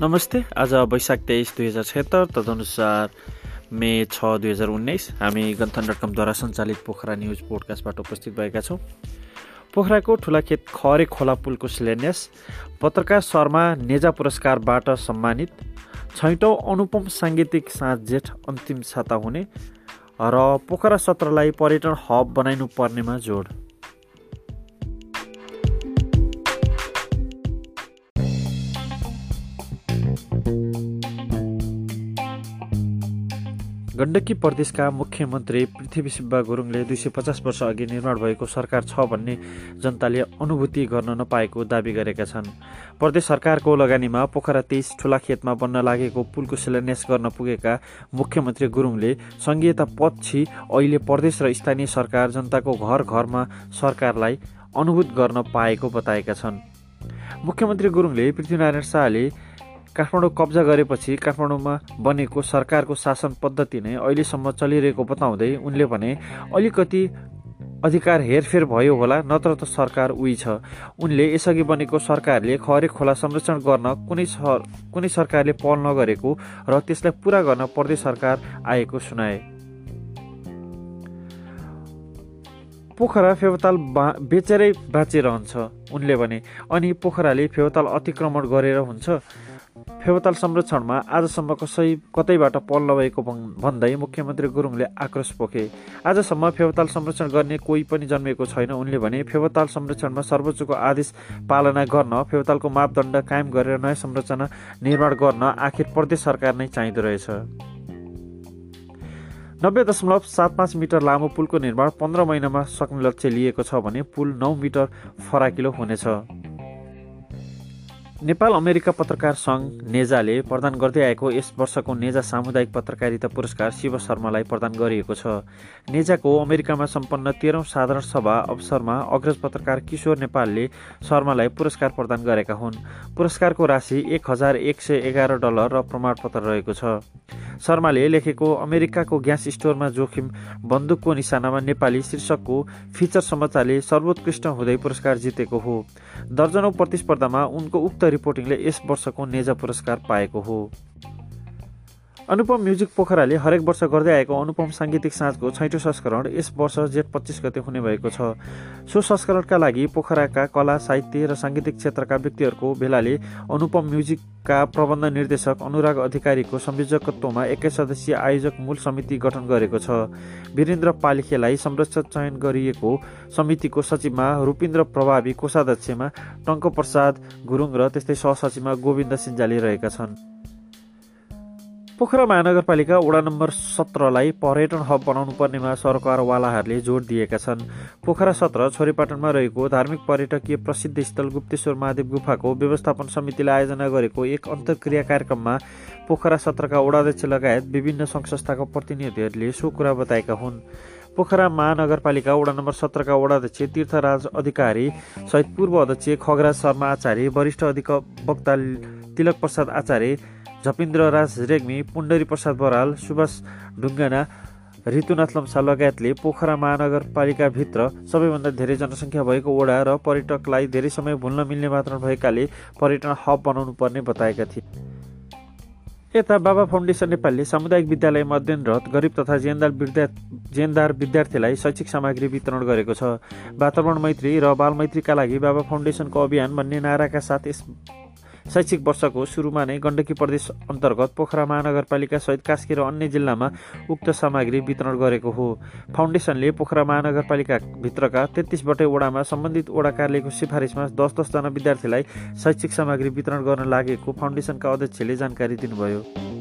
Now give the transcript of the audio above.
नमस्ते। आज वैशाख तेइस दुई हजार छत्तर तदनुसार मे छ दुई हजार उन्नाइस। हामी गन्थन डट कमद्वारा सञ्चालित पोखरा न्युज पोडकास्टबाट उपस्थित भएका छौँ। पोखराको ठुलाखेत खरे खोला पुलको शिलान्यास पत्रकार शर्मा नेजा पुरस्कारबाट सम्मानित छैटौँ अनुपम साङ्गीतिक साँझ जेठ अन्तिम छाता हुने र पोखरा सत्रलाई पर्यटन हब बनाइनु पर्नेमा जोड। गण्डकी प्रदेशका मुख्यमन्त्री पृथ्वी गुरुङले दुई सय पचास वर्ष अघि निर्माण भएको सरकार छ भन्ने जनताले अनुभूति गर्न नपाएको दावी गरेका छन्। प्रदेश सरकारको लगानीमा पोखरा तेइस ठुला खेतमा बन्न लागेको पुलको शिलान्यास गर्न पुगेका मुख्यमन्त्री गुरुङले सङ्घीयता पछि अहिले प्रदेश र स्थानीय सरकार जनताको घर घरमा सरकारलाई अनुभूत गर्न पाएको बताएका छन्। मुख्यमन्त्री गुरुङले पृथ्वीनारायण शाहले काठमाडौँ कब्जा गरेपछि काठमाडौँमा बनेको सरकारको शासन पद्धति नै अहिलेसम्म चलिरहेको बताउँदै उनले भने अलिकति अधिकार हेरफेर भयो होला नत्र त सरकार उही छ। उनले यसअघि बनेको सरकारले खरे खोला संरक्षण गर्न कुनै सर कुनै सरकारले पहल नगरेको र त्यसलाई पुरा गर्न प्रदेश सरकार आएको सुनाए। पोखरा फेवताल बा बेचेरै बाँचिरहन्छ। उनले भने अनि पोखराले फेवताल अतिक्रमण गरेर हुन्छ? फेवताल संरक्षणमा आजसम्म कसै कतैबाट पल नभएको भन्दै मुख्यमन्त्री गुरुङले आक्रोश पोखे। आजसम्म फेवताल संरक्षण गर्ने कोही पनि जन्मेको छैन। उनले भने फेवताल संरक्षणमा सर्वोच्चको आदेश पालना गर्न फेवतालको मापदण्ड कायम गरेर नयाँ संरचना निर्माण गर्न आखिर प्रदेश सरकार नै चाहिँदो रहेछ। नब्बे दशमलव सात पाँच मिटर लामो पुलको निर्माण पन्ध्र महिनामा सक्ने लक्ष्य लिएको छ भने पुल नौ मिटर फराकिलो हुनेछ। नेपाल अमेरिका पत्रकार सङ्घ नेजाले प्रदान गर्दै आएको यस वर्षको नेजा सामुदायिक पत्रकारिता पुरस्कार शिव शर्मालाई प्रदान गरिएको छ। नेजाको अमेरिकामा सम्पन्न तेह्रौँ साधारण सभा अवसरमा अग्रज पत्रकार किशोर नेपालले शर्मालाई पुरस्कार प्रदान गरेका हुन्। पुरस्कारको राशि एक हजार एक सय एघार डलर र प्रमाणपत्र रहेको छ। शर्माले लेखेको अमेरिकाको ग्यास स्टोरमा जोखिम बन्दुकको निशानामा नेपाली शीर्षकको फिचर समाचारले सर्वोत्कृष्ट हुँदै पुरस्कार जितेको हो। दर्जनौँ प्रतिस्पर्धामा उनको उक्त रिपोर्टिङले यस वर्षको नेजा पुरस्कार पाएको हो। अनुपम म्युजिक पोखराले हरेक वर्ष गर्दै आएको अनुपम साङ्गीतिक साँझको छैटौँ संस्करण यस वर्ष जेठ पच्चिस गते हुने भएको छ। सो संस्करणका लागि पोखराका कला साहित्य र साङ्गीतिक क्षेत्रका व्यक्तिहरूको भेलाले अनुपम म्युजिकका प्रबन्ध निर्देशक अनुराग अधिकारीको संयोजकत्वमा एकै सदस्यीय आयोजक मूल समिति गठन गरेको छ। वीरेन्द्र पालिखेलाई संरक्षक चयन गरिएको समितिको सचिवमा रूपिन्द्र प्रभावी कोषाध्यक्षमा टङ्कप्रसाद गुरुङ र त्यस्तै सहसचिवमा गोविन्द सिन्जाली रहेका छन्। पोखरा महानगरपालिका वडा नम्बर सत्रलाई पर्यटन हब बनाउनु पर्नेमा सरकारवालाहरूले जोड दिएका छन्। पोखरा सत्र छोरीपाटनमा रहेको धार्मिक पर्यटकीय प्रसिद्ध स्थल गुप्तेश्वर महादेव गुफाको व्यवस्थापन समितिले आयोजना गरेको एक अन्तर्क्रिया कार्यक्रममा पोखरा सत्रका वडाध्यक्ष लगायत विभिन्न सङ्घ संस्थाका प्रतिनिधिहरूले सो कुरा बताएका हुन्। पोखरा महानगरपालिका वडा नम्बर सत्रका वडाध्यक्ष तीर्थराज अधिकारी सहित पूर्व अध्यक्ष खगराज शर्मा आचार्य वरिष्ठ अधिवक्ता तिलक प्रसाद आचार्य झपिन्द्र राज रेग्मी पुण्डरी प्रसाद बराल सुभाष ढुङ्गाना ऋतुनाथ लम्सा लगायतले पोखरा महानगरपालिकाभित्र सबैभन्दा धेरै जनसङ्ख्या भएको वडा र पर्यटकलाई धेरै समय भुल्न मिल्ने वातावरण भएकाले पर्यटन हब बनाउनु पर्ने बताएका थिए। यता बाबा फाउन्डेसन नेपालले सामुदायिक विद्यालयमा अध्ययनरत गरिब तथा जेनदार विद्या जेनदार विद्यार्थीलाई शैक्षिक सामग्री वितरण गरेको छ। वातावरण मैत्री र बाल मैत्रीका लागि बाबा फाउन्डेसनको अभियान भन्ने नाराका साथ यस शैक्षिक वर्षको सुरुमा नै गण्डकी प्रदेश अन्तर्गत पोखरा महानगरपालिका सहित कास्की र अन्य जिल्लामा उक्त सामग्री वितरण गरेको हो। फाउन्डेसनले पोखरा महानगरपालिकाभित्रका तेत्तिसवटै वडामा सम्बन्धित वडा कार्यालयको सिफारिसमा दस दसजना विद्यार्थीलाई शैक्षिक सामग्री वितरण गर्न लागेको फाउन्डेसनका अध्यक्षले जानकारी दिनुभयो।